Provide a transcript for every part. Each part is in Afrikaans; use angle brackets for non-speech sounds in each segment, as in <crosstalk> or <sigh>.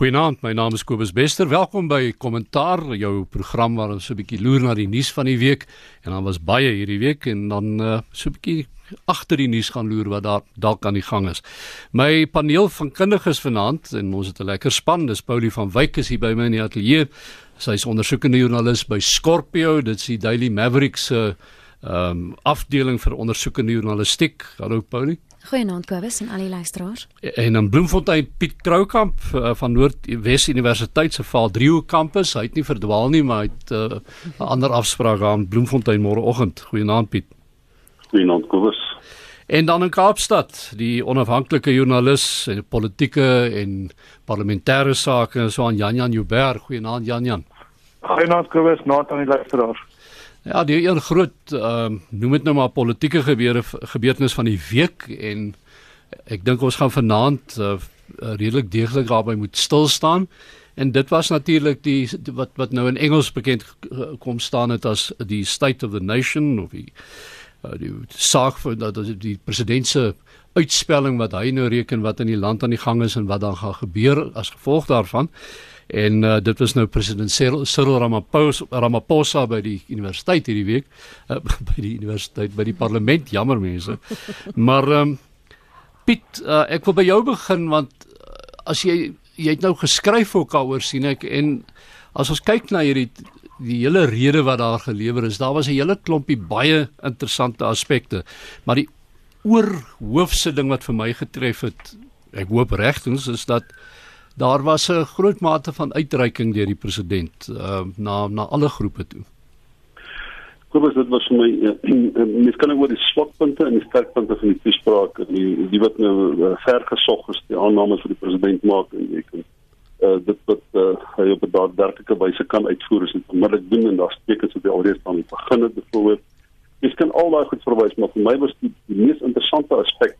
Goeienaand, my naam is Kobus Bester. Welkom by Kommentaar, jou program waar ons so 'n bietjie loer na die nuus van die week en dan was baie hierdie week en dan uh, so 'n bietjie agter die nuus gaan loer wat daar dalk aan die gang is. My paneel van kundiges vanaand en ons het 'n lekker span. Dis Paulie van Wyk is hier by my in die ateljee. Sy is ondersoekende joernalis by Scorpio, dit is die Daily Maverick se ehm um, afdeling vir ondersoekende journalistiek. Hallo Paulie. Goeienaand Kobus en al die luisteraars. En in Bloemfontein Piet Kroukamp uh, van Noordwes Universiteit se Vaal Driehoek kampus. Hy het nie verdwaal nie, maar hy het eh, 'n uh, ander afspraak aan Bloemfontein môreoggend. Goeienaand Piet. Goeienaand Kobus. En dan in Kaapstad, die onafhanklike joernalis en politieke en parlementêre sake so aan Jan Jan Joubert. Goeienaand Jan Jan. Goeienaand Kobus, naat aan die luisteraars. Ja, die een groot ehm uh, noem dit nou maar politieke gebeure gebeurtenis van die week en ek dink ons gaan vanaand uh, redelik deeglik daarby moet stil staan. En dit was natuurlik die wat wat nou in Engels bekend kom staan het as die State of the Nation of die uh, die saak vir dat die president se uitspelling wat hy nou reken wat in die land aan die gang is en wat dan gaan gebeur as gevolg daarvan. En uh, dit was nou president Cyril Ramaphosa Ramaphosa by die universiteit hierdie week uh, <laughs> by die universiteit by die parlement jammer mense. <laughs> Maar um, Piet, uh, ek wil by jou begin want uh, as jy jy het nou geskryf ook daaroor sien ek en as ons kyk na hierdie die hele rede wat daar gelewer is, daar was 'n hele klompie baie interessante aspekte. Maar die oorhoofse ding wat vir my getref het, ek hoop regtens is dat daar was 'n groot mate van uitreiking deur die president uh, na na alle groepe toe. Kobus dit was vir my uh, mens kan oor die swakpunte en die sterkpunte van die toespraak en die die wat nou uh, ver gesog is die aannames vir die president maak en jy kan uh, dit wat uh, hy op 'n daadwerklike wyse kan uitvoer is onmiddellik doen en daar dit op die alreeds aan die begin het byvoorbeeld. Jy kan al daai goed verwys maar vir my was die, die mees interessante aspek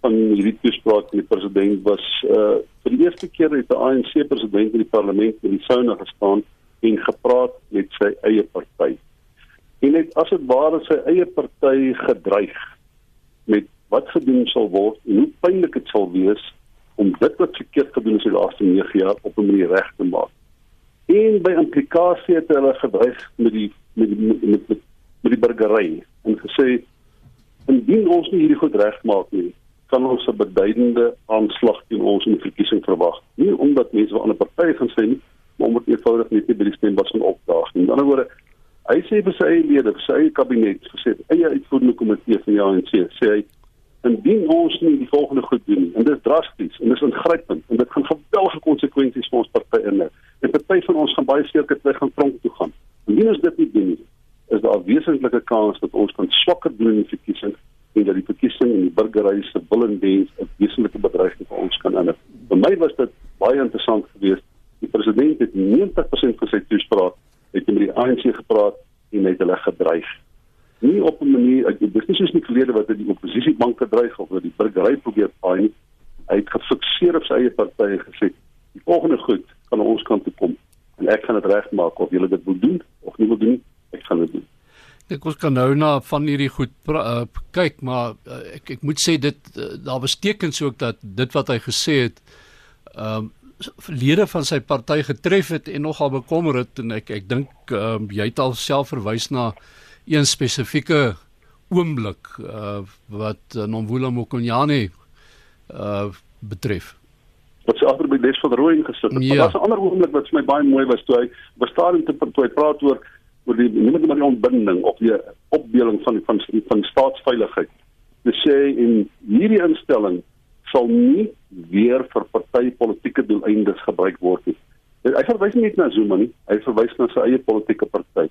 van hierdie toespraak van die president was uh vir die eerste keer het die ANC president in die parlement in die sauna gestaan en gepraat met sy eie party. En net as dit ware sy eie party gedreig met wat gedoen sal word en hoe pynlik dit sal wees om dit wat verkeerd gedoen is in die laaste 9 jaar op 'n manier reg te maak. En by implikasie het hulle gedreig met die met die, met, met, met, met die burgery en gesê indien ons nie hierdie goed regmaak nie kan ons 'n beduidende aanslag teen ons in die verkiesing verwag. Nie omdat mense van ander partye gaan sê nie, maar omdat eenvoudig net nie by die stembus gaan opdaag nie. In ander woorde, hy sê vir sy eie lede, vir sy eie kabinet, gesê eie uitvoerende komitee van die ANC, sê hy indien ons nie die volgende goed doen nie, en dit is drasties en dit is ingrypend en dit gaan geweldige konsekwensies vir ons partye inhou. En party van ons gaan baie seker terug gaan tronk toe gaan. Indien ons dit nie doen nie, is daar 'n wesentlike kans dat ons kan swakker doen in die verkiesing en dat die verkiesing en die burgery se wil en wens 'n wesentlike bedreiging vir ons kan inhou. Vir my was dit baie interessant geweest. Die president het 90% van sy toespraak het met die ANC gepraat en het hulle gedreig. Nie op 'n manier, ek dis nie soos in die verlede wat hy die oppositiebank gedreig of wat die burgery probeer paai nie. Hy het gefikseer op sy eie party en gesê die volgende goed kan ons kant toe kom en ek gaan dit regmaak of julle dit wil doen of nie wil doen ek gaan dit doen. Ek ons kan nou na van hierdie goed uh, kyk, maar uh, ek ek moet sê dit uh, daar was tekens ook dat dit wat hy gesê het ehm um, lede van sy party getref het en nogal bekommer het en ek ek dink um, jy het al self verwys na een spesifieke oomblik uh, wat uh, Nomvula Mokonyane uh, betref wat sy agter by Des van Rooyen gesit het. Ja. Maar daar's 'n ander oomblik wat vir my baie mooi was toe hy was daar in te toe hy praat oor oor die nie net maar die ontbinding of die opdeling van van van staatsveiligheid. Dit sê in hierdie instelling sal nie weer vir partytetiese doeleindes gebruik word nie. Hy verwys nie net na Zuma nie, hy verwys na sy eie politieke party.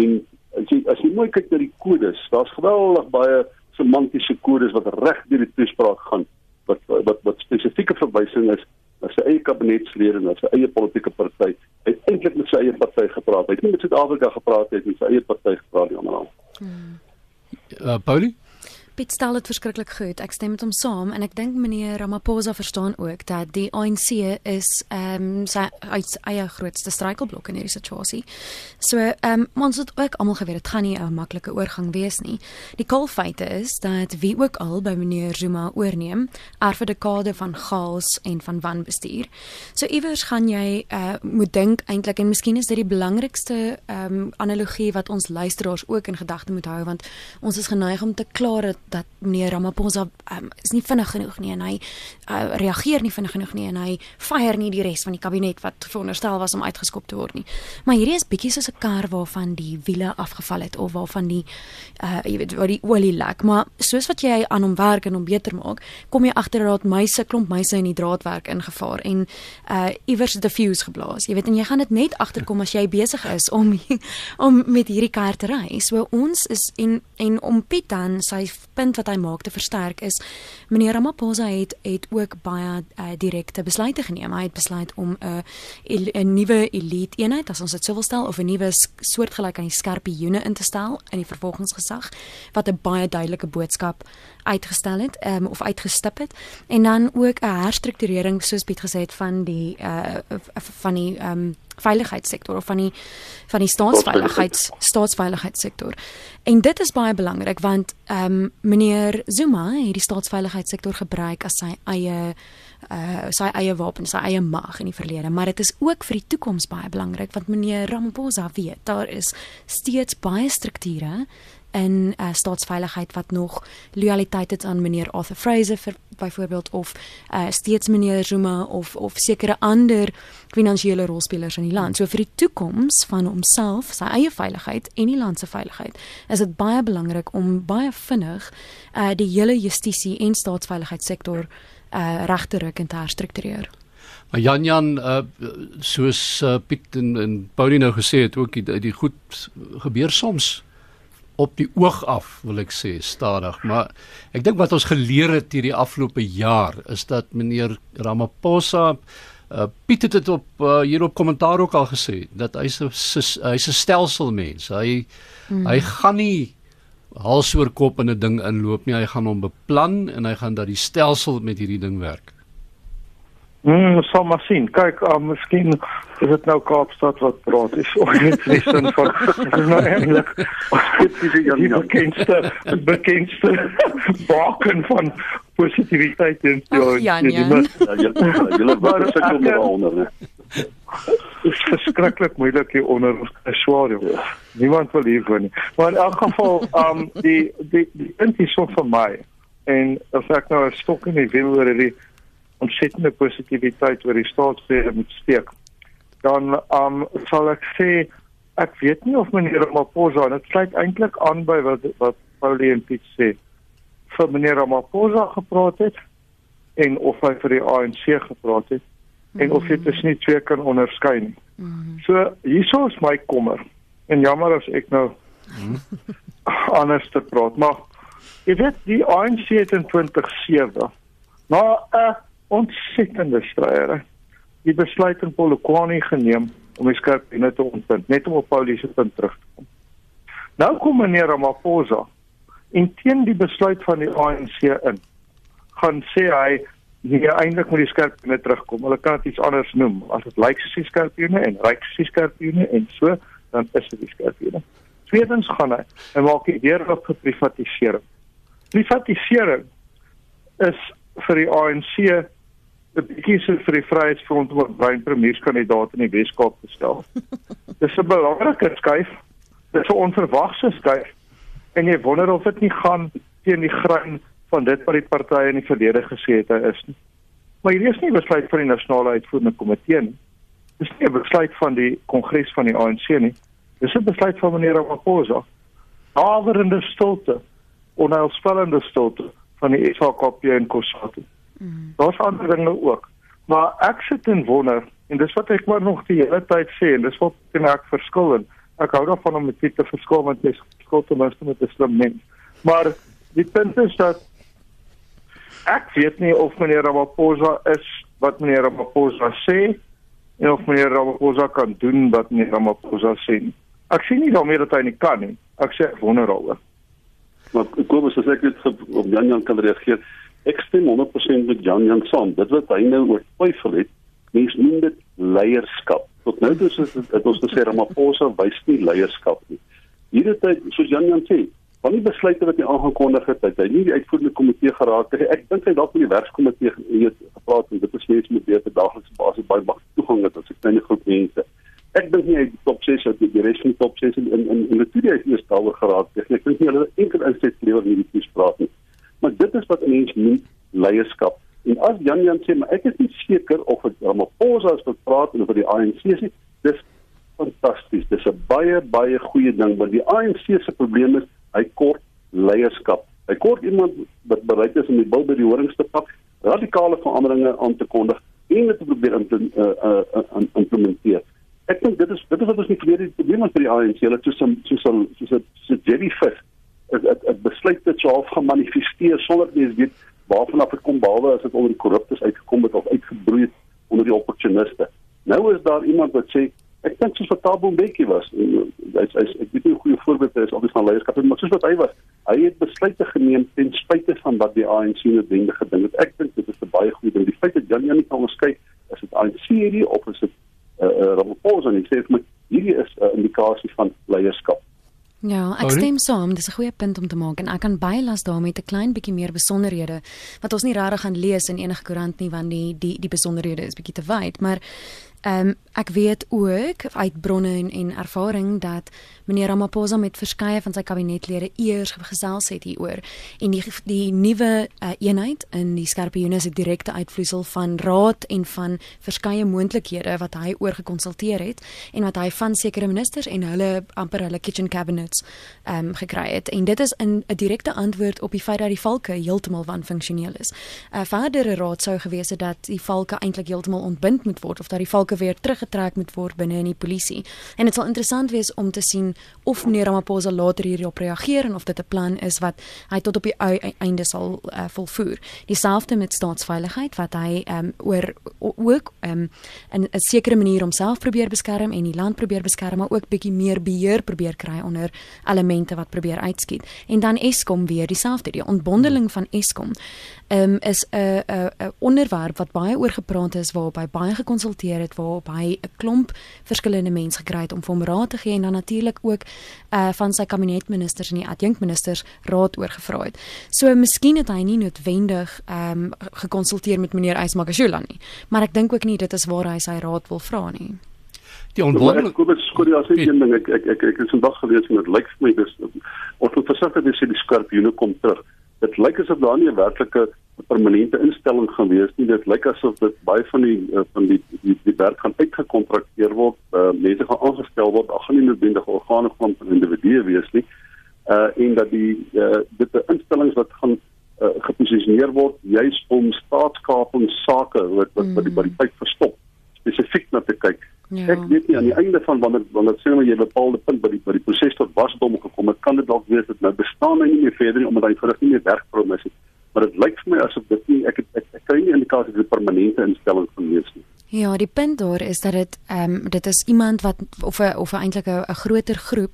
En as jy as jy mooi kyk na die kodes, daar's geweldig baie semantiese kodes wat reg deur die toespraak gaan wat wat wat spesifieke verwysing is na sy eie kabinetslede en na sy eie politieke party. Hy het eintlik met sy eie party gepraat. Hy het nie met Suid-Afrika gepraat nie, hy het met sy eie party gepraat ander aan. Hmm. Uh, Paulie Piet stel dit verskriklik goed. Ek stem met hom saam en ek dink meneer Ramaphosa verstaan ook dat die ANC is ehm um, sy uit eie grootste struikelblok in hierdie situasie. So ehm um, ons het ook almal geweet dit gaan nie 'n maklike oorgang wees nie. Die kolfeite is dat wie ook al by meneer Zuma oorneem, erf 'n dekade van chaos en van wanbestuur. So iewers gaan jy uh, moet dink eintlik en miskien is dit die belangrikste ehm um, analogie wat ons luisteraars ook in gedagte moet hou want ons is geneig om te kla dat, dat meneer Ramaphosa um, is nie vinnig genoeg nie en hy uh, reageer nie vinnig genoeg nie en hy fire nie die res van die kabinet wat veronderstel was om uitgeskop te word nie. Maar hierdie is bietjie soos 'n kar waarvan die wiele afgeval het of waarvan die uh jy weet waar die olie lek, maar soos wat jy aan hom werk en hom beter maak, kom jy agter dat muise klomp muise in die draadwerk ingevaar en uh iewers het 'n fuse geblaas. Jy weet en jy gaan dit net agterkom as jy besig is om <laughs> om met hierdie kar te ry. So ons is en en om Piet dan sy punt wat hy maak te versterk is meneer Ramaphosa het het ook baie uh, direkte besluite geneem. Hy het besluit om 'n uh, 'n nuwe elite eenheid as ons dit sou wil stel of 'n nuwe soortgelyk aan die skerpioene in te stel in die vervolgingsgesag wat 'n baie duidelike boodskap uitgestel het um, of uitgestip het en dan ook 'n herstrukturering soos Piet gesê het van die uh, van die um, veiligheidssektor of van die van die staatsveiligheids staatsveiligheidssektor. En dit is baie belangrik want ehm um, meneer Zuma het die staatsveiligheidssektor gebruik as sy eie uh sy eie wapen, sy eie mag in die verlede, maar dit is ook vir die toekoms baie belangrik want meneer Ramaphosa weet daar is steeds baie strukture en uh, staatsveiligheid wat nog loyaliteit het aan meneer Arthur Fraser vir byvoorbeeld of uh, steeds meneer Zuma of of sekere ander finansiële rolspelers in die land. So vir die toekoms van homself, sy eie veiligheid en die land se veiligheid, is dit baie belangrik om baie vinnig uh, die hele justisie en staatsveiligheidssektor uh, reg te ruk en te herstruktureer. Maar Jan Jan uh, soos uh, Piet en, en Paulie nou gesê het ook die, die goed gebeur soms op die oog af wil ek sê stadig. Maar ek dink wat ons geleer het hierdie afgelope jaar is dat meneer Ramaphosa uh, Piet het dit op uh, hier op kommentaar ook al gesê dat hy's 'n hy's 'n stelselmens. Hy hmm. hy gaan nie hals oor kop in 'n ding inloop nie. Hy gaan hom beplan en hy gaan dat die stelsel met hierdie ding werk Mm, sal maar sien. Kyk, uh, miskien is dit nou Kaapstad wat praat. Is die sin van <laughs> is nou eintlik die bekendste bekendste <laughs> baken van positiwiteit en so. Ja, ja. Julle was se kom onder. <laughs> Dit is verskriklik moeilik hier onder swaar. Ja. Niemand wil hier woon nie. Maar in elk geval, um die die die punt is so vir my en as ek nou 'n stok in die wiel oor hierdie ontsettende positiwiteit oor die staatsrede moet steek. Dan um sal ek sê ek weet nie of meneer Ramaphosa en dit sluit eintlik aan by wat wat Paulie en Piet sê vir meneer Ramaphosa gepraat het en of hy vir die ANC gepraat het en mm -hmm. of jy dit nie twee kan onderskei nie. Mm -hmm. So hierso is my kommer en jammer as ek nou mm -hmm. anders te praat maar jy weet die ANC het in 2007 na 'n ontsettende stryery. Die besluit in Polokwane geneem om die skerp in te ontbind, net om op Paulie se punt terug te kom. Nou kom meneer Ramaphosa en teen die besluit van die ANC in gaan sê hy nie eintlik moet die skerp in terugkom. Hulle kan dit iets anders noem. As dit lyk soos die skerp in en ryk soos die skerp in en so, dan is dit die skerp in. Tweedens gaan hy en maak die deur op vir privatisering. Privatisering is vir die ANC 'n bietjie so vir die Vryheidsfront om 'n bruin premierskandidaat in die Weskaap te stel. <laughs> Dis 'n belangrike skuif. Dis 'n onverwagse skuif en jy wonder of dit nie gaan teen die grein van dit wat die partye in die verlede gesê het hy is nie. Maar hierdie is nie besluit van die nasionale uitvoerende komitee nie. Dis nie 'n besluit van die kongres van die ANC nie. Dis 'n besluit van meneer Ramaphosa. Awerende stilte, onheilspellende stilte van die SHKP en Kusatu. Mm. Daar's ander dinge ook. Maar ek sit en wonder en dis wat ek maar nog die hele tyd sê en dis wat kan ek verskil en ek hou daarvan om met dit te verskil want jy skuld ten minste met 'n slim mens. Maar die punt is dat ek weet nie of meneer Ramaphosa is wat meneer Ramaphosa sê en of meneer Ramaphosa kan doen wat meneer Ramaphosa sê. Ek sien nie daarmee dat hy nie kan nie. Ek sê ek wonder daaroor. Maar Kobus as ek net op Jan Jan kan reageer, ek stem 100% met Jan Jan saam. Dit wat hy nou oor twyfel het, mens noem dit leierskap. Tot nou toe is dit ons gesê Ramaphosa wys nie leierskap nie. Hierdie tyd, soos Jan Jan sê, van die besluite wat hy aangekondig het, het hy nie die uitvoerende komitee geraak nie. Ek dink hy dalk met die werkskomitee gepraat en dit is mense met beter daaglikse basis baie baie toegang het as 'n klein groep mense. Ek dink nie hy die top 6 het die res van die top 6 in in in, in die studie het eers daaroor geraak. Ek dink nie hulle enkel inset lewer nie die spraak nie. Maar dit is wat mense noem leierskap. En as Jan Jan sê, maar ek is nie seker of dit Ramaphosa as wat praat oor die ANC is nie. Dis fantasties. Dis 'n baie baie goeie ding, want die ANC se probleem is hy kort leierskap. Hy kort iemand wat bereid is om die bil by die horings te pak, radikale veranderinge aan te kondig en dit te probeer om te uh, uh, uh, implementeer. Ek dink dit is dit is wat ons nie vir die probleem met die ANC, hulle het so so so 'n so jellyfish 'n besluit dit so half gemanifesteer sonder mens weet waarvan af dit kom behalwe as dit onder die korruptes uitgekom het of uitgebroei het onder die opportuniste. Nou is daar iemand wat sê ek dink soos wat Tabo Mbeki was. Hy hy ek weet nie 'n goeie voorbeeld is dis van leierskap maar soos wat hy was. Hy het besluite geneem ten spyte van wat die ANC noodwendig gedink het. Ek dink dit is 'n baie goeie ding. Die feit dat Jan Jan nie kan onderskei is dit ANC hierdie of is dit uh, uh, Ramaphosa en ek sê vir my hierdie is 'n uh, indikasie van leierskap. Ja, ek stem saam, dis 'n goeie punt om te maak en ek kan bylas daarmee 'n klein bietjie meer besonderhede wat ons nie regtig gaan lees in enige koerant nie want die die die besonderhede is bietjie te wyd, maar Ehm um, ek weet ook uit bronne en en ervaring dat meneer Ramaphosa met verskeie van sy kabinetlede eers gesels het hieroor en die die nuwe uh, eenheid in die Skorpioene se direkte uitvloeisel van raad en van verskeie moontlikhede wat hy oor gekonsulteer het en wat hy van sekere ministers en hulle amper hulle kitchen cabinets ehm um, gekry het en dit is 'n 'n direkte antwoord op die feit dat die valke heeltemal wanfunksioneel is. 'n uh, Verdere raad sou gewees het dat die valke eintlik heeltemal ontbind moet word of dat die valke saake weer teruggetrek moet word binne in die polisie. En dit sal interessant wees om te sien of meneer Ramaphosa later hierop reageer en of dit 'n plan is wat hy tot op die einde sal uh, volvoer. Dieselfde met staatsveiligheid wat hy um, oor ook um, in 'n sekere manier homself probeer beskerm en die land probeer beskerm, maar ook bietjie meer beheer probeer kry onder elemente wat probeer uitskiet. En dan Eskom weer dieselfde, die ontbondeling van Eskom um, is 'n 'n 'n onderwerp wat baie oor gepraat is waarop hy baie gekonsulteer het waarop hy 'n klomp verskillende mense gekry het om vir hom raad te gee en dan natuurlik ook uh van sy kabinetministers en die adjunkministers raad oor gevra het. So miskien het hy nie noodwendig um gekonsulteer met meneer Ysmakashula nie, maar ek dink ook nie dit is waar hy sy raad wil vra nie. Die onwonderlike kom dit skoor jy as ek een ding ek ek ek, ek het vandag gelees en dit lyk vir my dis of dit versigtig is die skorpioene kom terug. Dit lyk asof daar nie 'n werklike permanente instelling gaan wees nie. Dit lyk asof dit baie van die uh, van die die, die werk gaan uitgekontrakteer word. Uh, mense gaan aangestel word. Daar gaan nie noodwendig organe van individue wees nie. Uh en dat die uh, dit 'n instellings wat gaan uh, geposisioneer word juis om staatskapingssake wat wat by die by die tyd verstop spesifiek na te kyk. Ja. Ek weet nie aan die einde van wanneer wanneer sê maar jy bepaalde punt by die by die proses tot wasdom gekom het, kan dit dalk wees dat nou bestaan hy nie meer verder nie omdat hy vir nie meer werk promis het maar dit lyk vir my asof dit nie ek ek, ek kry nie indikasie vir 'n permanente instelling van lees nie. Ja, die punt daar is dat dit ehm um, dit is iemand wat of 'n of eintlik 'n groter groep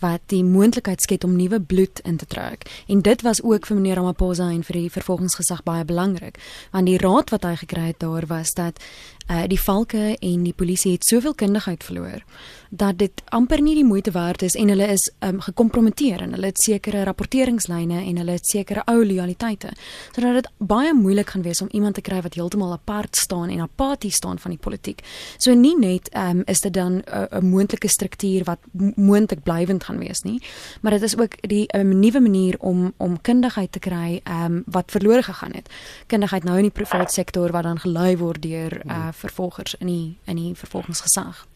wat die moontlikheid skep om nuwe bloed in te trek. En dit was ook vir meneer Ramaphosa en vir die vervolgingsgesag baie belangrik, want die raad wat hy gekry het daar was dat uh, die valke en die polisie het soveel kundigheid verloor dat dit amper nie die moeite werd is en hulle is um, gekompromiteer en hulle het sekere rapporteringslyne en hulle het sekere ou lojaliteite sodat dit baie moeilik gaan wees om iemand te kry wat heeltemal apart staan en apaties staan van die politiek. So nie net um, is dit dan 'n uh, moontlike struktuur wat moontlik blywend gaan wees nie, maar dit is ook die 'n um, nuwe manier om om kundigheid te kry um, wat verlore gegaan het. Kundigheid nou in die private sektor wat dan gelei word deur uh, vervolgers in die in die vervolgingsgesag.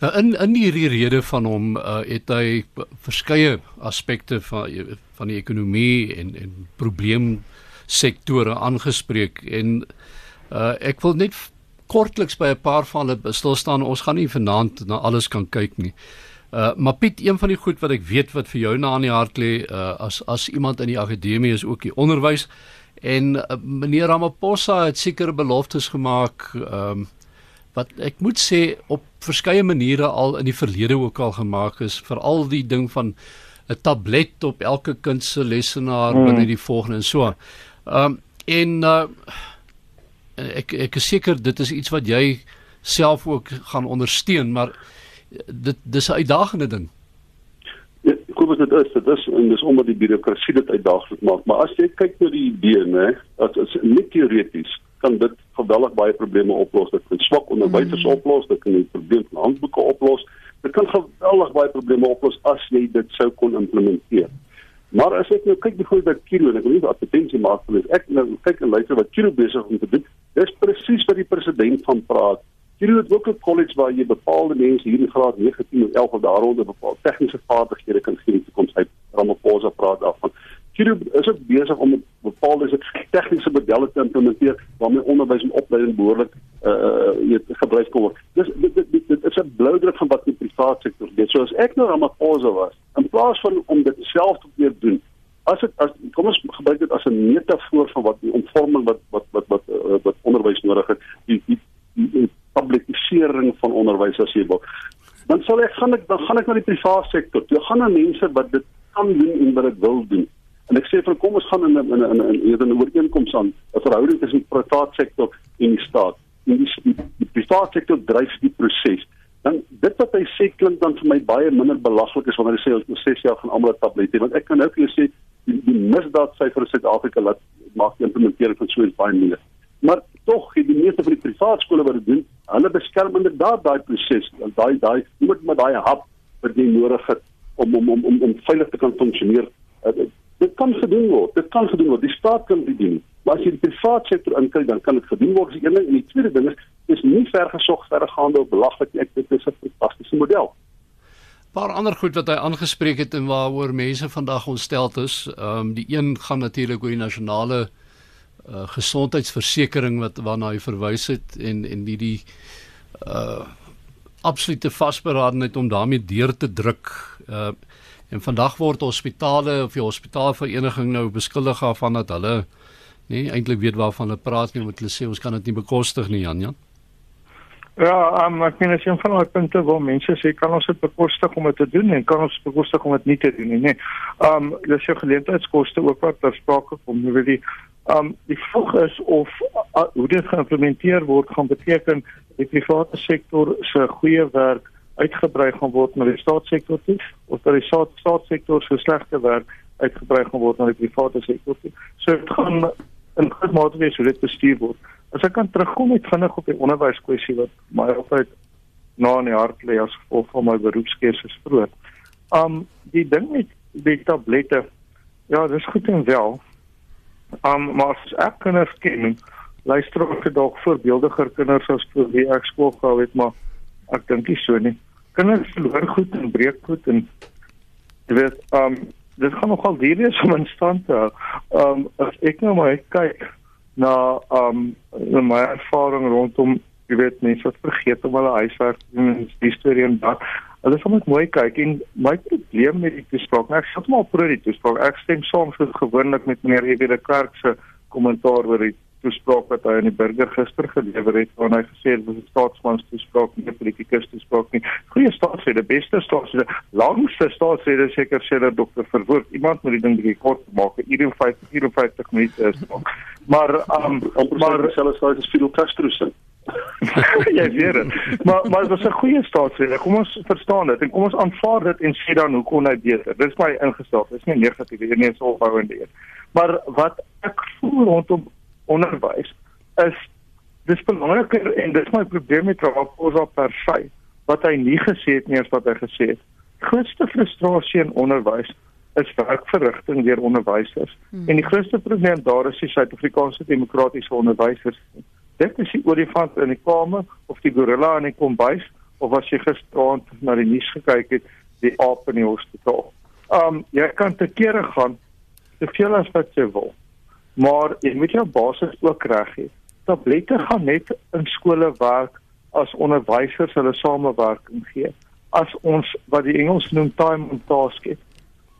Nou in in hierdie rede van hom uh, het hy verskeie aspekte van van die ekonomie en en probleem sektore aangespreek en uh, ek wil net kortliks by 'n paar van hulle stil staan. Ons gaan nie vanaand na alles kan kyk nie. Uh maar Piet, een van die goed wat ek weet wat vir jou na in die hart lê, uh as as iemand in die akademie is ook die onderwys en uh, meneer Ramaphosa het sekere beloftes gemaak um wat ek moet sê op verskeie maniere al in die verlede ook al gemaak is veral die ding van 'n tablet op elke kind se lesenaar mm. binne die volgende en so. Ehm um, en uh, ek ek is seker dit is iets wat jy self ook gaan ondersteun, maar dit dis 'n uitdagende ding. Ja, kom dit is, dit is en dis omdat die bureaukrasie dit uitdagend maak, maar as jy kyk na die idee, né, as as net teoreties kan dit geweldig baie probleme oplos. Dit kan swak onderwysers mm. oplos, dit kan die probleem van handboeke oplos. Dit kan geweldig baie probleme oplos as jy dit sou kon implementeer. Maar as ek nou kyk byvoorbeeld by Kiro en ek wil nie advertensie maak vir dit. Ek nou kyk en luister wat Kiro besig om te doen. Dis presies wat die president van praat. Kiro het ook 'n college waar jy bepaalde mense hier in graad 9, 10 of 11 of daaronder bepaalde tegniese vaardighede kan gee in die toekoms. Hy Ramaphosa praat daarvan. Kiro is ook besig om bepaalde tegniese modelle te implementeer waarmee onderwys en opleiding behoorlik uh weet gebruik kan word. Dis dit, dit, dit, dit is 'n blou druk van wat die private sektor doen. So as ek nou Ramaphosa was, in plaas van om dit self te weer doen, as dit as kom ons gebruik dit as 'n metafoor van wat die omvorming wat wat wat wat uh, wat onderwys nodig het, die die, die, die publikering van onderwys as jy wil. Dan sal ek gaan ek dan gaan ek na die private sektor. Jy gaan na mense wat dit kan doen en wat dit wil doen. En ek sê vir kom ons gaan in in in in in 'n ooreenkoms aan 'n verhouding tussen die private sektor en die staat. En die, die, die private sektor dryf die proses. Dan dit wat hy sê klink dan vir my baie minder belaglik as wanneer hy sê ons 6 jaar gaan almal 'n tablet hê. Want ek kan nou vir jou sê die, die misdaadsyfer in Suid-Afrika laat maak implementering van so iets baie moeilik. Maar tog die meeste van die private skole wat dit doen, hulle beskerm inderdaad daai proses, daai daai moet met daai hap wat jy nodig het om om om om, om veilig te kan funksioneer. Uh, Dit kan gedoen word. Dit kan gedoen word. Die staat kan dit doen. Maar as jy die private sektor inkry, dan kan dit gedoen word. Dis een ding en die tweede ding is is nie vergesog verregaande of belaglik ek dit is 'n fantastiese model. Paar ander goed wat hy aangespreek het en waaroor mense vandag ontstel is, ehm um, die een gaan natuurlik oor die nasionale uh, gesondheidsversekering wat waarna hy verwys het en en die die uh absolute vasberadenheid om daarmee deur te druk. Uh En vandag word hospitale of die hospitaalvereniging nou beskuldig daarvan dat hulle nie eintlik weet waarvan hulle praat nie, want hulle sê ons kan dit nie bekostig nie, Jan Jan. Ja, um, ek meen as jy van daai punte waar mense sê kan ons dit bekostig om dit te doen en kan ons bekostig om dit nie te doen nie. Nee. Um dis jou geleentheidskoste ook wat ter sprake kom. Jy weet die um die vraag is of uh, hoe dit geïmplementeer word gaan beteken die private sektor se goeie werk uitgebrei gaan word na die staatssektor toe of dat die staat, staatssektor so slegte werk uitgebrei gaan word na die private sektor toe. So dit gaan in groot mate wees hoe dit bestuur word. As ek kan terugkom met vinnig op die onderwyskwessie wat my altyd na in die hart lê as gevolg van my beroepskeuse vroeg. Um die ding met die tablette ja, dis goed en wel. Um maar as ek kinders ken, luister ek dalk voorbeeldiger kinders as vir wie ek skool gehou het, maar ek dink nie so nie kinders verloor goed en breek goed en jy weet um dit gaan nogal duur wees om in stand te hou. Um as ek nou maar kyk na um na my ervaring rondom jy weet mense wat vergeet om hulle huiswerk te doen en die storie en dat hulle sal net mooi kyk en my probleem met die toespraak, nou ek sê maar pro die toespraak. Ek stem saam soos gewoonlik met meneer Evie de Klerk se kommentaar oor die toespraak wat hy aan die burger gister gelewer het waarin hy gesê het dit was 'n staatsman toespraak nie 'n politikus toespraak nie. Goeie staatsrede, beste staatsrede, langste staatsrede seker sê dat dokter Verwoerd iemand moet die ding bietjie kort maak, 'n 54 54 minute is. Maar um, maar selfs as Fidel Castro se <laughs> ja, weer. Maar maar dit was 'n goeie staatsrede. Kom ons verstaan dit en kom ons aanvaar dit en sê dan hoe kon hy beter. Dis my ingestel. Dis nie negatief nie, nie so opbouende. Maar wat ek voel rondom onderwys is dis belangriker en dis my probleem met Ramaphosa per se wat hy nie gesê het nie as wat hy gesê het. Grootste frustrasie in onderwys is werkverrigting deur onderwysers. Hmm. En die grootste probleem daar is die Suid-Afrikaanse demokratiese onderwysers. Dit is die olifant in die kamer of die gorilla in die kombuis of as jy gisteraand na die nuus gekyk het, die aap in die hospitaal. Um jy kan te kere gaan te veel as wat jy wil maar jy moet jou basis ook reg hê. Tablette gaan net in skole werk as onderwysers hulle samewerking gee. As ons wat die Engels noem time on task het.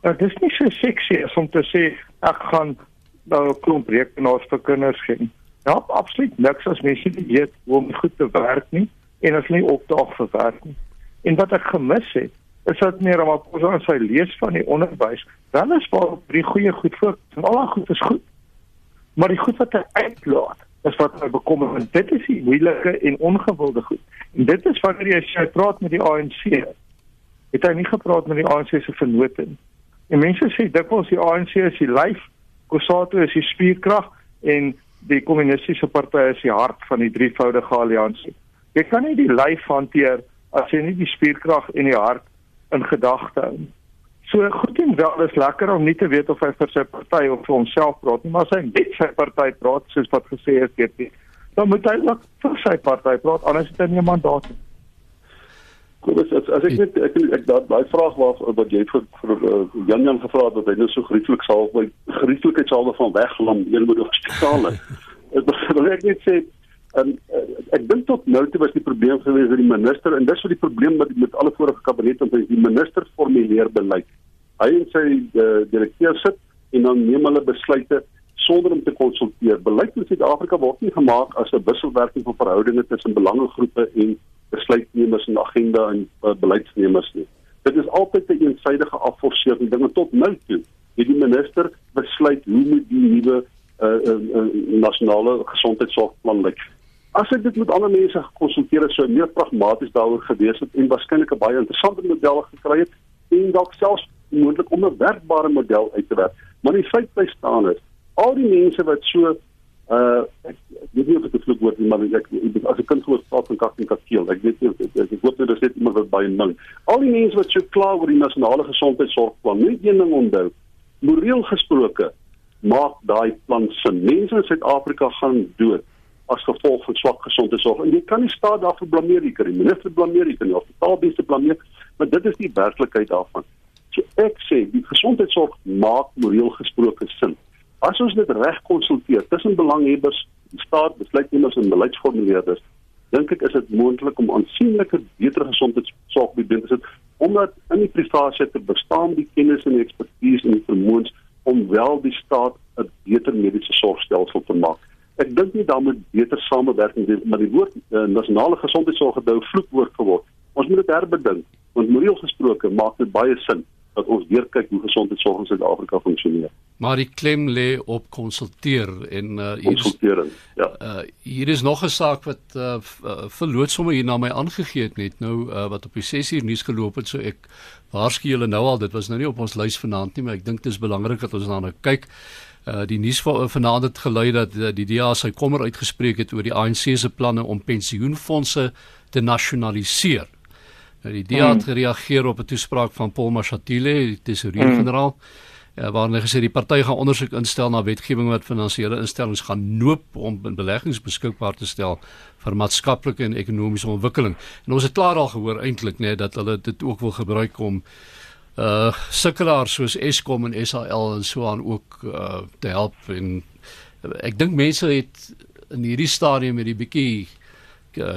Nou dis nie so seksie om te sê ek gaan nou 'n klomp rekenaars vir kinders gee. Ja, absoluut niks as mens nie weet hoe om goed te werk nie en as nie opdaag vir werk nie. En wat ek gemis het is dat meneer Ramaphosa in sy lees van die onderwys wel is waar drie goeie goed voor en al daai goed is goed. Maar die goed wat hy uitlaat is wat my bekommer en dit is die moeilike en ongewilde goed. En dit is wanneer jy sy praat met die ANC. Het hy nie gepraat met die ANC se vennote nie. En mense sê dikwels die ANC is die lyf, Kosato is die spierkrag en die kommunistiese party is die hart van die drievoudige alliansie. Jy kan nie die lyf hanteer as jy nie die spierkrag en die hart in gedagte hou. So goed en wel is lekker om nie te weet of hy vir sy party of vir homself praat nie, maar as hy net sy party praat soos wat gesê is dit, dan moet hy ook vir sy party praat anders het hy nie 'n mandaat nie. Kom as as, ek net ek ek, daai daai vraag waar wat jy vir vir uh, Jan Jan gevra het dat hy nou so grieflik sal by grieflikheid sal van weglam een moet hospitaal. <laughs> ek wil ek net sê en uh, ek dink tot nou toe was die probleem gewees dat die minister en dis wat die probleem met met alle vorige kabinette want die minister formuleer beleid. Hy en sy uh, direkteur sit en dan neem hulle besluite sonder om te konsulteer. Beleid in Suid-Afrika word nie gemaak as 'n wisselwerking van verhoudinge tussen belangegroepe en besluitnemers en agenda en uh, beleidsnemers nie. Dit is altyd 'n een eensidedige afforsering dinge tot nou toe. Het die minister besluit hoe moet die nuwe uh, uh, uh, nasionale gesondheidsorgplan lyk. As ek dit met ander mense gekonsulteer het, sou meer pragmaties daaroor gewees het en waarskynlik 'n baie interessante model gekry het en dalk selfs moontlik om 'n werkbare model uit te werk. Maar die feit bly staan is al die mense wat so uh ek, ek weet nie of dit 'n vloekwoord is maar ek, ek as 'n kind hoor praat van kak en kakeel ek weet nie ek, ek, ek hoop dit is net iemand wat baie min al die mense wat so kla oor die nasionale gesondheidsorgplan net een ding onthou. Moreel gesproke maak daai plan sin. Mense in Suid-Afrika gaan dood as gevolg van swak gesondheidsorg. En jy kan nie staat daarvoor blameer jy kan die minister blameer jy kan die hospitaaldienste blameer maar dit is die werklikheid daarvan. So ek sê die gesondheidsorg maak moreel gesproke sin As ons dit reg konsulteer tussen belanghebbers, staat, besluitnemers en beleidsformuleerders, dink ek is dit moontlik om aansienlike beter gesondheidsorg te bied sit omdat in die private sektor bestaan die kennis en die ekspertise en die vermoëns om wel die staat 'n beter mediese sorgstelsel te maak. Ek dink nie daarmee beter samewerking wees maar die woord uh, nasionale gesondheidsorg het nou vloekwoord geword. Ons moet dit herbedink want moreel gesproke maak dit baie sin dat ons weer kyk hoe gesondheidsorg in Suid-Afrika funksioneer. Maar die klem lê op konsulteer en uh, hier konsultering. Ja. Uh, hier is nog 'n saak wat uh, verloot sommer hier na my aangegee het net nou uh, wat op die 6 uur nuus geloop het so ek waarsku julle nou al dit was nou nie op ons lys vanaand nie maar ek dink dit is belangrik dat ons daarna kyk. Uh, die nuus vanaand het gelei dat uh, die DA sy kommer uitgespreek het oor die ANC se planne om pensioenfonde te nasionaliseer. Nou die DA het mm. gereageer op 'n toespraak van Paul Mashatile, die tesourier-generaal, mm. uh, waarin hy gesê die party gaan ondersoek instel na wetgewing wat finansiële instellings gaan noop om beleggings beskikbaar te stel vir maatskaplike en ekonomiese ontwikkeling. En ons het klaar al gehoor eintlik net dat hulle dit ook wil gebruik om uh sukkelaars soos Eskom en SAL en so aan ook uh te help en ek dink mense het in hierdie stadium met die bietjie uh,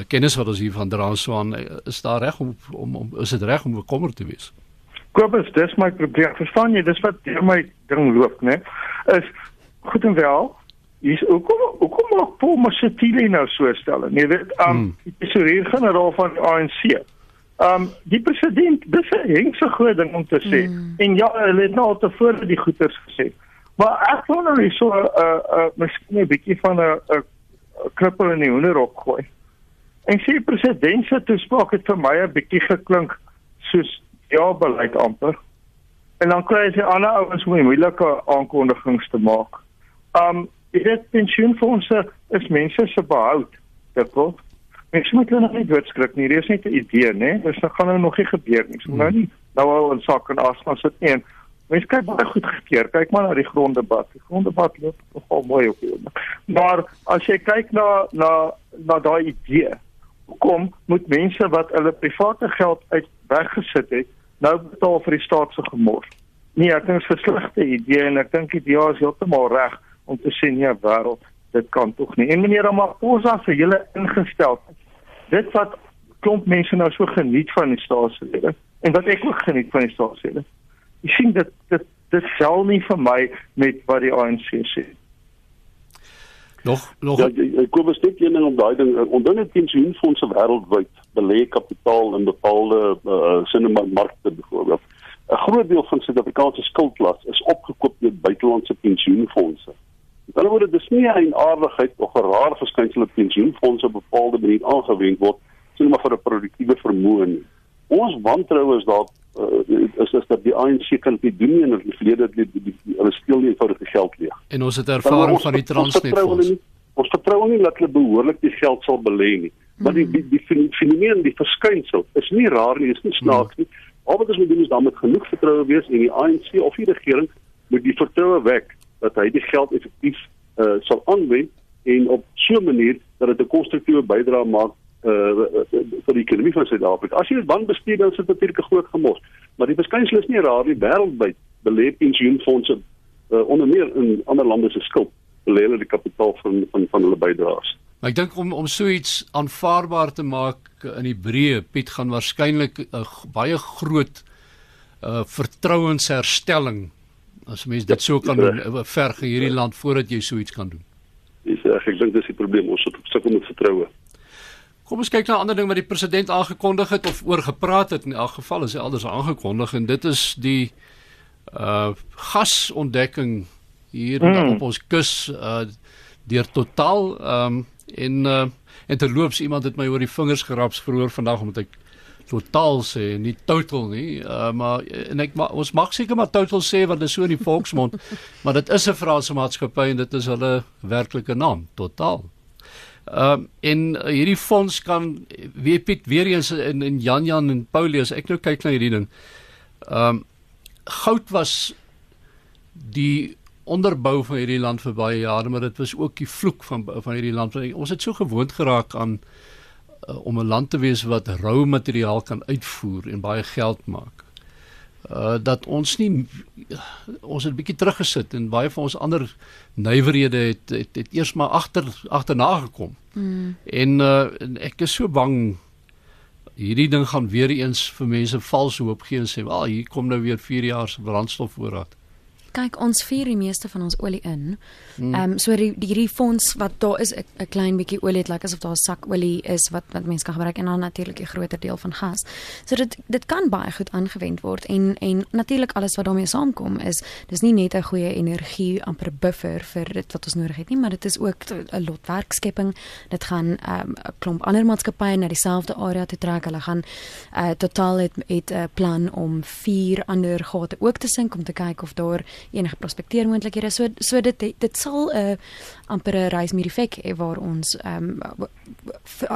kennis wat ons hier van dra so aan eh, is daar reg om, om om is dit reg om bekommer te wees? Kobus, dis my probleem. Verstaan jy, dis wat my ding loop, né? Is goed en wel. Hier's hoekom hoekom maak Paul Mashatile nou so stel? Nee, weet, um hmm. die tesourier-generaal van die ANC. Um die president, dis 'n hengse groot ding om te sê. Hmm. En ja, hulle het nou al tevore die goeters gesê. Maar ek wil nou so 'n uh, uh, miskien 'n bietjie van 'n 'n knippel in die hoenderhok gooi. En sê president se toespraak het vir my 'n bietjie geklink soos ja beleid amper. En dan kry jy ander ouens hoe moeilike aankondigings te maak. Um dit pensioenfonde is mense se behoud. Dit word Ek sê net nou nie doodskrik nie. Dit is net 'n idee, né? Dis nog gaan nou nog nie gebeur nie. So nou nie nou al 'n sak en asma sit nie. Mense kyk baie goed gekeer. Kyk maar na die gronddebat. Die gronddebat loop nogal mooi op hier. Maar as jy kyk na na na daai idee, Hoekom moet mense wat hulle private geld uit weggesit het, nou betaal vir die staat se gemors? Nee, ek dink dit is 'n slegte idee en ek dink die DA is heeltemal reg om te sê nee, wêreld, dit kan tog nie. En meneer Ramaphosa se hele ingestel. Dit wat klomp mense nou so geniet van die staatslede en wat ek ook geniet van die staatslede. Jy sien dit dit dit sel nie vir my met wat die ANC sê. Nog nog Ja, kom bestek een ding om daai ding. Onthou net pensioenfonde wêreldwyd belê kapitaal in bepaalde uh, sinema markte byvoorbeeld. 'n Groot deel van Suid-Afrikaanse skuldlas is opgekoop deur buitelandse pensioenfonde. Ander woorde, dis nie 'n aardigheid of 'n rare verskynsel dat pensioenfonde op bepaalde manier aangewend word sien maar vir 'n produktiewe vermoë nie. Ons wantroue is daar uh, is is dat die ANC kan nie doen nie en die verlede het hulle steel nie eenvoudig geld leeg. En ons het ervaring van die Transnet fonds. Ons vertrou nie dat hulle behoorlik die geld sal belê nie. Maar die die die fenomeen, die verskynsel is nie raar nie, is nie snaaks nie. Al wat ons moet doen is dan met genoeg vertroue wees en die ANC of die regering moet die vertroue wek dat hy die geld effektief uh, sal aanwend en op so 'n manier dat dit 'n konstruktiewe bydrae maak uh vir die ekonomie van Suid-Afrika. As jy dit dan bestuur dan sit natuurlik 'n groot gemors. Maar die verskynsel is nie raar nie wêreldwyd. Belê pensioenfonde uh, onder meer in ander lande se skuld belê hulle die kapitaal van van van hulle bydraes. Maar ek dink om om so iets aanvaarbaar te maak in die breë Piet gaan waarskynlik 'n uh, baie groot uh vertrouensherstelling as mens dit so kan doen uh, verg hierdie land voordat jy so iets kan doen. Dis ek dink dis die probleem ons sukkel met vertroue. Kom ons kyk na 'n ander ding wat die president aangekondig het of oor gepraat het in elk geval is hy alders aangekondig en dit is die uh gasontdekking hier mm. op ons kus uh deur totaal um en uh en terloops iemand het my oor die vingers geraps verhoor vandag omdat ek totaal sê nie total nie uh maar en ek maar ons mag seker maar total sê want dit is so in die volksmond <laughs> maar dit is 'n Franse maatskappy en dit is hulle werklike naam totaal Ehm um, en uh, hierdie fonds kan weer Piet weer eens in in Jan Jan en Paulius ek nou kyk na hierdie ding. Ehm um, goud was die onderbou van hierdie land vir baie jare maar dit was ook die vloek van van hierdie land. Ons het so gewoond geraak aan uh, om 'n land te wees wat rou materiaal kan uitvoer en baie geld maak uh dat ons nie ons het bietjie teruggesit en baie van ons ander nywerhede het, het het eers maar agter agterna gekom. Mm. En uh en ek is so bang hierdie ding gaan weer eens vir mense vals hoop gee en sê, "Wel, hier kom nou weer 4 jaar se brandstofvoorraad." Kyk ons vier die meeste van ons olie in. Hmm. Ehm um, so die hierdie fonds wat daar is 'n klein bietjie olie het lyk like asof daar 'n sak olie is wat wat mense kan gebruik en dan natuurlik 'n groter deel van gas. So dit dit kan baie goed aangewend word en en natuurlik alles wat daarmee saamkom is dis nie net 'n goeie energie amper buffer vir dit wat ons nodig het nie, maar dit is ook 'n lot werkskepping. Dit gaan 'n um, klomp ander maatskappye na dieselfde area te trek. Hulle gaan uh, totaal het 'n plan om vier ander gate ook te sink om te kyk of daar enige prospekteermoontlikhede. So so dit dit sal 'n uh, amper 'n reis met effek hê waar ons ehm um,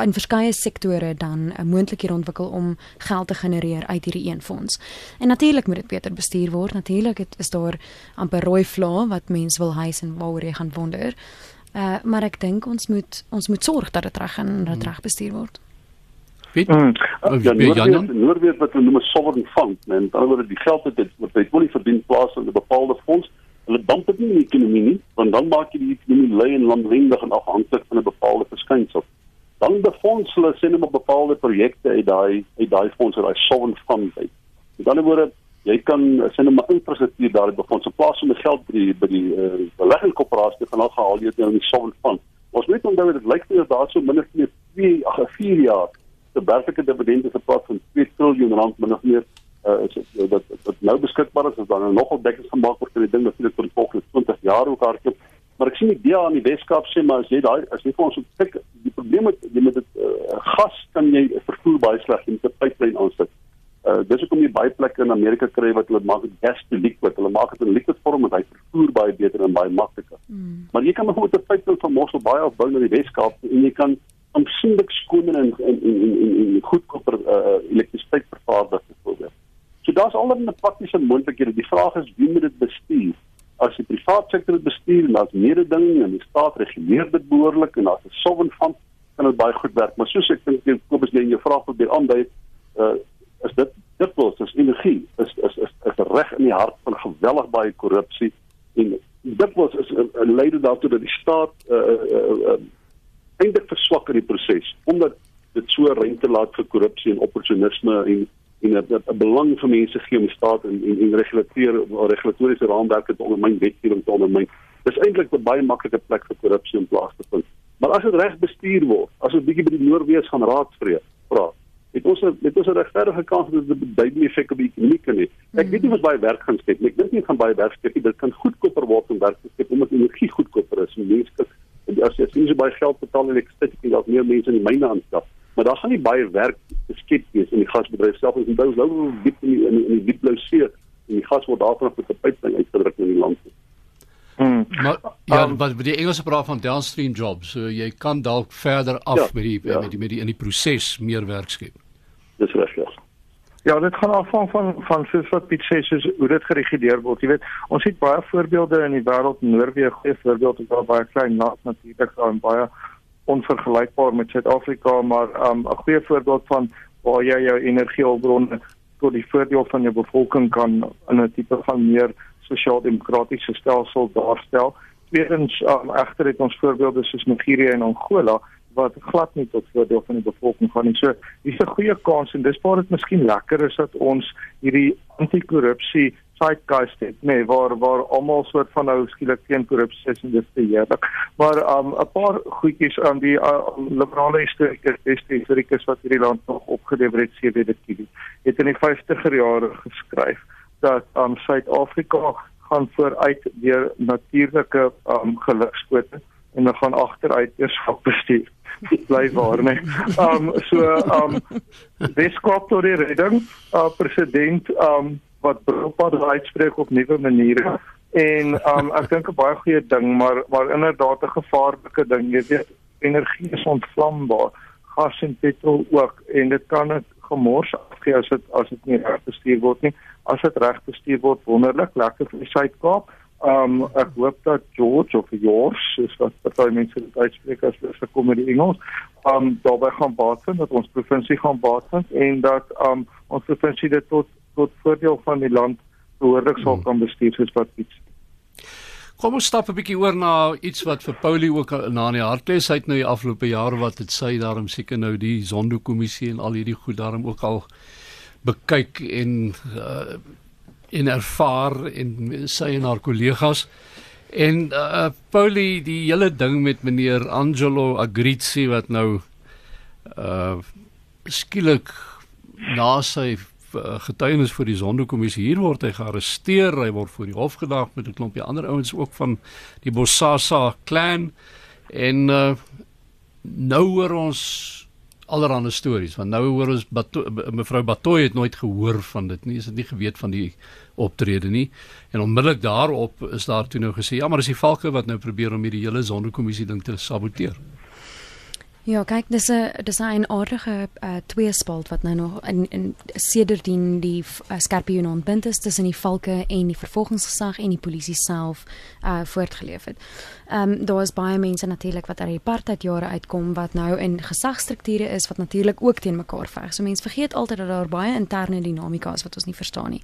in verskeie sektore dan 'n uh, moontlikheid ontwikkel om geld te genereer uit hierdie een fonds. En natuurlik moet dit beter bestuur word. Natuurlik is daar amper rooi vlae wat mense wil hys en waaroor jy gaan wonder. Uh maar ek dink ons moet ons moet sorg dat dit reg en dat dit reg bestuur word. Piet, mm. ja, Noorweer, Noorweer wat hulle noem 'n sovereign fund, en dan word die geld dit wat hy wil verdien plaas in 'n bepaalde fonds. Hulle damp dit nie in die ekonomie nie, want dan maak jy die ekonomie lui en landwendig en afhanklik van 'n bepaalde verskynsel. Dan befonds hulle sien hulle bepaalde projekte uit daai uit daai fonds uit daai sovereign fund uit. Met ander woorde, jy kan sien hulle maar infrastruktuur daar befonds in plaas van die geld by die by die uh, beleggingskoöperasie van al gehaal jy dit nou in die sovereign fund. Ons moet onthou dit lyk nie daar so minder as 2 ag 4 jaar se werklike dividende se pad van 2 trilljoen rand min of meer uh, is dit dat wat nou beskikbaar is is dan nog op dekkings gemaak word vir die ding natuurlik vir die volgende 20 jaar ook hardloop. Maar ek sien die idee aan die Weskaap sê maar as jy daai as jy vir ons kyk die probleem met jy met dit uh, gas kan jy vervoer baie sleg jy moet 'n pipeline aansit. Uh, dis hoekom jy baie plekke in Amerika kry wat hulle maak gas to liquid. Hulle maak dit in liquid vorm en hy vervoer baie beter en baie makliker. Mm. maar jy kan maar met 'n pipeline van Mossel baie opbou na die Weskaap en jy kan aansienlik skoner en en en en, en, en goedkoper uh, elektrisiteit vervaardig byvoorbeeld. So daar's allerlei praktiese moontlikhede. Die vraag is wie moet dit bestuur? As die private sektor dit bestuur en daar's mededinging en die staat reguleer dit behoorlik en daar's 'n sovereign fund kan dit baie goed werk. Maar soos ek dink Kobus jy in jou vraag probeer aandui, uh, is dit dit was is energie is is is, is reg in die hart van geweldig baie korrupsie en dit was is 'n leier daartoe dat die staat uh, uh, uh, eintlik verswak in die proses omdat dit so ruimte laat vir korrupsie en opportunisme en en 'n belang vir mense gee om die staat en en, en regulateer regulatoriese raamwerke te ondermyn wetgewing te ondermyn. Dis eintlik 'n baie maklike plek vir korrupsie in plaas te vind. Maar as dit reg bestuur word, as ons bietjie by die Noordwes gaan raadspreek, vra, ons het ons 'n regverdige kans dat dit duidelike effek op die ekonomie kan hê. Ek weet nie wat baie werk gaan skep nie. Ek dink nie gaan baie werk skep nie. Dit kan goedkoper word om werk te skep omdat energie goedkoper is. Mense kan as jy sien jy baie geld betaal en ek sê jy dalk meer mense in die myne aanstap. Maar daar gaan nie baie werk geskep wees in die gasbedryf self. Ons onthou nou diep in die in die, die diep blou see en die gas word daarvan op 'n pyplyn uitgedruk in die land. Hmm. Maar ja, um, wat die Engelse praat van downstream jobs, so jy kan dalk verder af ja, met die ja. met die met die in die proses meer werk skep. Dis reg. Ja. Ja, dit gaan af van van soos wat Piet sê soos hoe dit gereguleer word. Jy weet, ons het baie voorbeelde in die wêreld, Noorwe, goeie voorbeeld, ook baie klein land natuurlik, en baie onvergelykbaar met Suid-Afrika, maar um, 'n goeie voorbeeld van waar jy jou energiehulpbronne tot die voordeel van jou bevolking kan in 'n tipe van meer sosiaal-demokratiese stelsel daarstel. Tweedens, um, egter het ons voorbeelde soos Nigerië en Angola wat glad nie tot voordeel van die bevolking gaan nie. So, dis 'n goeie kans en dis waar dit miskien lekker is dat ons hierdie anti-korrupsie zeitgeist het, nee, waar waar almal soort van nou skielik teen korrupsie is en dis te heerlik. Maar um 'n paar goedjies aan die uh, liberale historiese historiese wat hierdie land nog opgelewer het, sê dit dit het in die 50er jare geskryf dat um Suid-Afrika gaan vooruit deur natuurlike um gelukspote en dan gaan agteruit eers op bestuur. <laughs> Bly waar, nee. Um so um Weskaap tot die redding, uh president um wat beroep uitspreek op nuwe maniere. En um ek dink 'n baie goeie ding, maar maar inderdaad 'n gevaarlike ding, jy weet, energie is ontvlambaar, gas en petrol ook. En dit kan 'n gemors afgee as dit as dit nie reg bestuur word nie. As dit reg bestuur word wonderlik. Lekker vir die Suid-Kaap. Um ek hoop dat George of George is wat baie mense dit uitspreek as hulle gekom met die Engels. Um daarbey gaan baat vind dat ons provinsie gaan baat vind en dat um ons provinsie dit tot tot voordeel van die land behoorlik sal hmm. kan bestuur soos wat iets. Kom ons stap 'n bietjie oor na iets wat vir Paulie ook na in die hart lê. Hy het nou die afgelope jare wat dit sê daarom seker nou die Zondo-kommissie en al hierdie goed daarom ook al bekyk en uh, en ervaar en sy en haar kollegas. En uh, Paulie die hele ding met meneer Angelo Agrizzi wat nou uh skielik na sy getuienis vir die sondekommissie hier word hy gearresteer. Hy word voor die hof gedag met 'n klompie ander ouens ook van die Bosasa clan. En uh, nou hoor ons allerlei stories want nou hoor ons Bato, mevrou Batoy het nooit gehoor van dit nie is dit nie geweet van die optrede nie en onmiddellik daarop is daar toe nou gesê ja maar dis die valke wat nou probeer om hierdie hele sondekommissie ding te saboteer Ja, kyk, dis 'n dis 'n aardige uh, tweespalt wat nou nog in in sedertdien die uh, skerpioen ontbind is tussen die valke en die vervolgingsgesag en die polisie self uh voortgeleef het. Ehm um, daar is baie mense natuurlik wat uit die apartheid jare uitkom wat nou in gesagstrukture is wat natuurlik ook teen mekaar veg. So mense vergeet altyd dat daar baie interne dinamika is wat ons nie verstaan nie.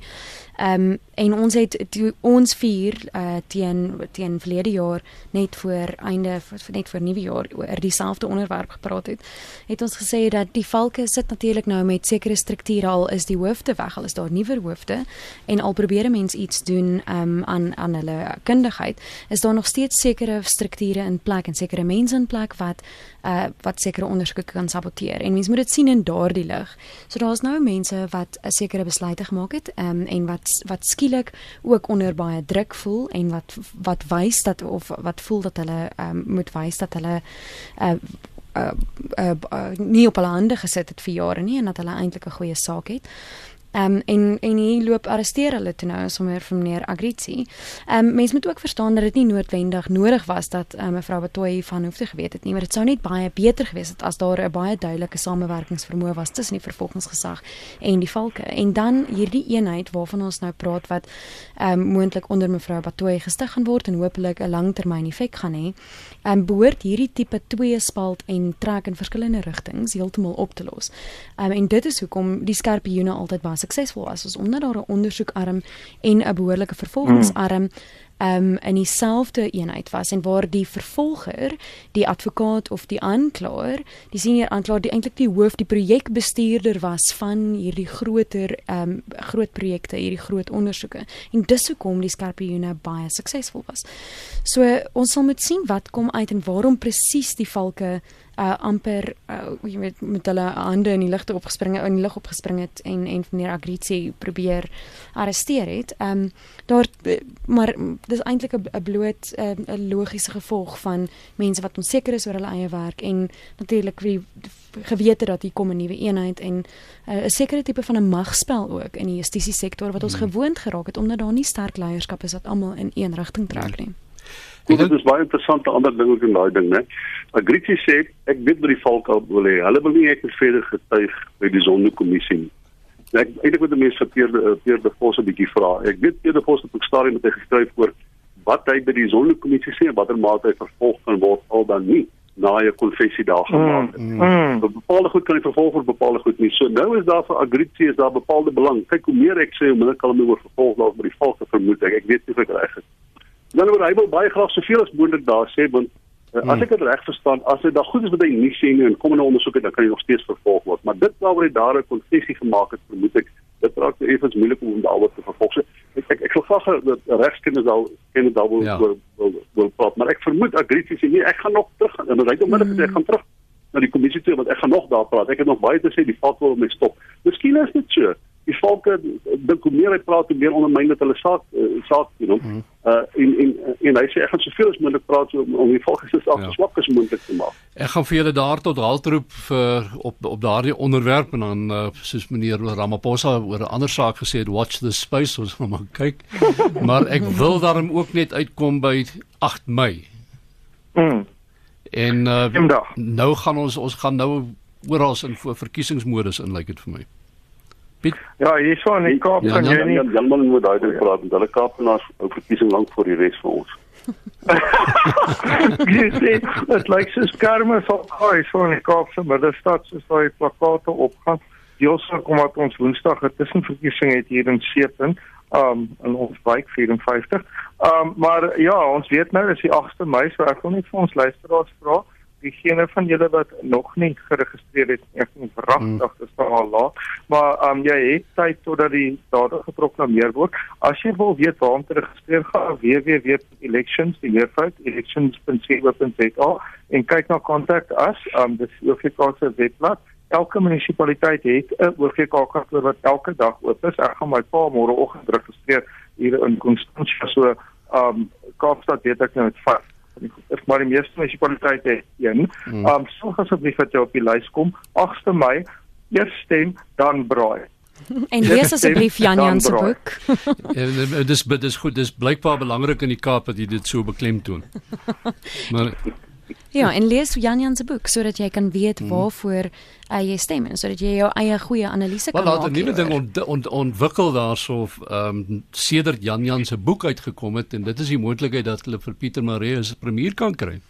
Ehm um, en ons het to, ons vier uh teen teen verlede jaar net voor einde net voor nuwe jaar oor dieselfde onderwerp gepraat het, het ons gesê dat die valke sit natuurlik nou met sekere strukture al is die hoofde weg, al is daar nuwe hoofde en al probeer mense iets doen um, aan aan hulle kundigheid, is daar nog steeds sekere strukture in plek en sekere mense in plek wat uh, wat sekere ondersoeke kan saboteer. En mense moet dit sien in daardie lig. So daar's nou mense wat 'n sekere besluite gemaak het um, en wat wat skielik ook onder baie druk voel en wat wat wys dat of wat voel dat hulle um, moet wys dat hulle uh, uh, uh, uh, nie op hulle hande gesit het vir jare nie en dat hulle eintlik 'n goeie saak het. Ehm um, en en hier loop arresteer hulle toe nou sommer vir meneer Agrizi. Ehm um, mense moet ook verstaan dat dit nie noodwendig nodig was dat uh, mevrou Batoy van hoef te geweet het nie, maar dit sou net baie beter gewees het as daar 'n baie duidelike samewerkingsvermoë was tussen die vervolgingsgesag en die valke. En dan hierdie eenheid waarvan ons nou praat wat ehm um, moontlik onder mevrou Batoy gestig gaan word en hopelik 'n langtermyn effek gaan hê. Ehm um, behoort hierdie tipe twee spalt en trek in verskillende rigtings heeltemal op te los. Ehm um, en dit is hoekom die skerp joene altyd was suksesvol was, is omdat daar 'n ondersoekarm en 'n behoorlike vervolgingsarm um in dieselfde eenheid was en waar die vervolger, die advokaat of die aanklaer, die senior aanklaer, die eintlik die hoof, die projekbestuurder was van hierdie groter um groot projekte, hierdie groot ondersoeke. En dis hoekom die Skorpioene baie suksesvol was. So ons sal moet sien wat kom uit en waarom presies die valke uh amper uh, jy weet met hulle hande in die lugte opgespring in die lug opgespring het en en meneer Agrizi probeer arresteer het. Ehm um, daar maar dis eintlik 'n bloot 'n uh, logiese gevolg van mense wat onseker is oor hulle eie werk en natuurlik wie gewete dat hier kom 'n nuwe eenheid en 'n uh, sekere tipe van 'n magspel ook in die justisie sektor wat ons hmm. gewoond geraak het omdat daar nie sterk leierskap is wat almal in een rigting trek nie. Dit is baie interessante ander ding ook in daai ding, né? Agrici sê ek weet wat die volk al wil hê. Hulle wil nie ek moet verder getuig by die sondekommissie nie. Ek eintlik moet die mense verkeerde verkeerde fosse bietjie vra. Ek weet eerder fosse op stadium met hy geskryf oor wat hy by die sondekommissie sê en watter mate hy vervolg kan word al dan nie na 'n konfessie daar gemaak het. Mm, mm. So bepaalde goed kan jy vervolg vir bepaalde goed nie. So nou is daar vir Agrici is daar bepaalde belang. Kyk hoe meer ek sê hoe minder kan hulle oor vervolg daar by die volke vermoed ek. Ek weet nie of ek reg is. Dan word hy wil baie graag soveel as moontlik daar sê want uh, as ek dit reg verstaan, as dit daar goed is wat hy nie sê nie en kom in 'n ondersoek dan kan hy nog steeds vervolg word. Maar dit waaroor hy daar 'n konfessie gemaak het, vermoed ek dit raak effens moeilik om daaroor te vervolg. So, ek ek, ek sal graag dat regskennis al ken dit daaroor ja. wil, wil wil praat, maar ek vermoed Agrici sê nee, ek gaan nog terug en hy het onmiddellik gesê ek gaan terug na die kommissie toe want ek gaan nog daar praat. Ek het nog baie te sê, die vat wil my stop. Miskien is dit so. Die volke dink hoe meer hy praat, hoe meer ondermyn dit hulle saak uh, saak, you know. Mm. Uh in in en hy sê ek gaan soveel as moontlik praat so, om die volke se saak ja. so swak as moontlik te maak. Ek gaan vir julle daar tot haltroep vir op op daardie onderwerp en dan uh, soos meneer Ramaphosa oor 'n ander saak gesê het, watch the space ons gaan maar kyk. <laughs> maar ek wil daarom ook net uitkom by 8 Mei. Mm. En uh, nou gaan ons ons gaan nou oral in voor verkiesingsmodus in lyk like dit vir my. Piet? Ja, hier so in die Kaap ja, kan jy nie Jan man moet daai ding praat want hulle Kaapenaars hou verkiesing lank voor die res van ons. <laughs> jy sê dit lyk soos kermis op hy so in die Kaap se middestad soos daai plakate opgaan. Josa kom wat ons Woensdag 'n tussenverkiesing het hier in Seepunt um in ons wijk 54. Um maar ja, ons weet nou is die 8de Mei, so ek wil net vir ons luisteraars vra, diegene van julle wat nog nie geregistreer het, ek nie verragtig hmm. is al laat, maar um jy het tyd totdat die data geproklaameer word. As jy wil weet waar om te registreer, gaan www.elections, die meervoud elections.co.za en kyk na contact us, um dis OFK se webblad elke munisipaliteit het 'n OVK kantoor wat elke dag oop is. Ek gaan my pa môreoggend registreer hier in Constantia so um Kaapstad weet ek nou met 5. Ek maar die meeste munisipaliteite het een. Hmm. Um sorg asseblief dat jy op die lys kom 8de Mei. Eers stem dan braai. En lees asseblief Jan Jan se boek. <laughs> ja, dis dis goed, dis blykbaar belangrik in die Kaap dat jy dit so beklemtoon. <laughs> Maar Ja, en lees Jan Jan se boek sodat jy kan weet hmm. waarvoor uh, jy stem en sodat jy jou eie goeie analise kan maak. Wel, 'n nuwe ding ont, ont, ontwikkel daarso ehm um, sedert Jan Jan se boek uitgekom het en dit is die moontlikheid dat hulle vir Pieter Maree as premier kan kry.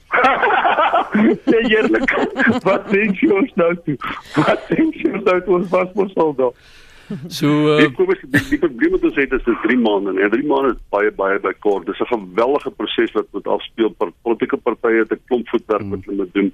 Sê eerlik, wat dink jy ons nou toe? Wat dink jy ons nou toe ons was mos al daar? So uh, ek kom die, die probleem wat ons het is dis 3 maande en 3 maande is baie baie by kort. Dis 'n geweldige proses wat moet afspeel per politieke partye het 'n klomp voetwerk wat hulle doen.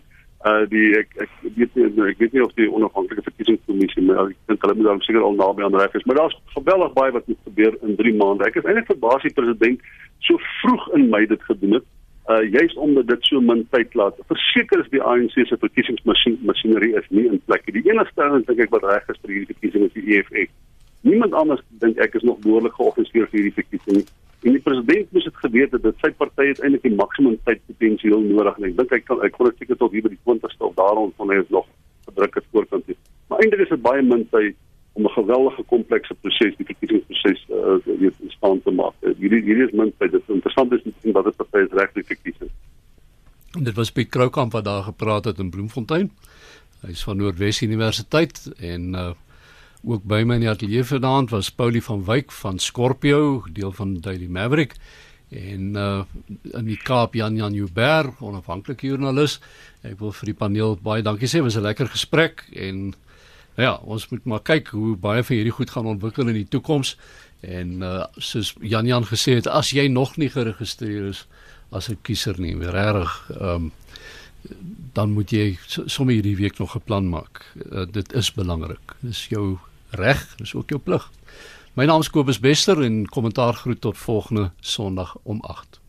Uh die ek ek weet nie ek weet nie of die onafhanklike verkiesingskommissie maar ek dink hulle moet dan seker al naby aan reg is. Maar daar's geweldig baie wat moet gebeur in 3 maande. Ek is eintlik verbaas die president so vroeg in Mei dit gedoen het uh juist omdat dit so min tyd laat. Verseker is die ANC se verkiesingsmasjinerie is nie in plek nie. Die enigste ou dink ek wat reg is vir hierdie verkiesing is die EFF. Niemand anders dink ek is nog behoorlik georganiseer vir hierdie verkiesing. En die president moes dit geweet het dat sy party uiteindelik die maksimum tyd potensieel nodig het. Ek dink hy kan ek kon seker tot hier by die 20ste of daaroor van hy is nog gedruk het voorkant. Maar eintlik is dit baie min tyd om 'n geweldige komplekse proses die verkiesingsproses uh, weet staan te maak. Uh, hierdie hierdie is min tyd. Dit is interessant is om wat dit party is regtig verkies. Dit was Piet Kroukamp wat daar gepraat het in Bloemfontein. Hy's van Noordwes Universiteit en uh, ook by my in die ateljee vanaand was Paulie van Wyk van Scorpio, deel van Daily Maverick en uh, in die Kaap Jan Jan Joubert, onafhanklike joernalis. Ek wil vir die paneel baie dankie sê. Dit was 'n lekker gesprek en Ja, ons moet maar kyk hoe baie van hierdie goed gaan ontwikkel in die toekoms. En uh soos Jan Jan gesê het, as jy nog nie geregistreer is as 'n kiezer nie, regtig ehm um, dan moet jy sommer hierdie week nog 'n plan maak. Uh, dit is belangrik. Dis jou reg, dis ook jou plig. My naam is Kobus Bester en kommentaar groet tot volgende Sondag om 8.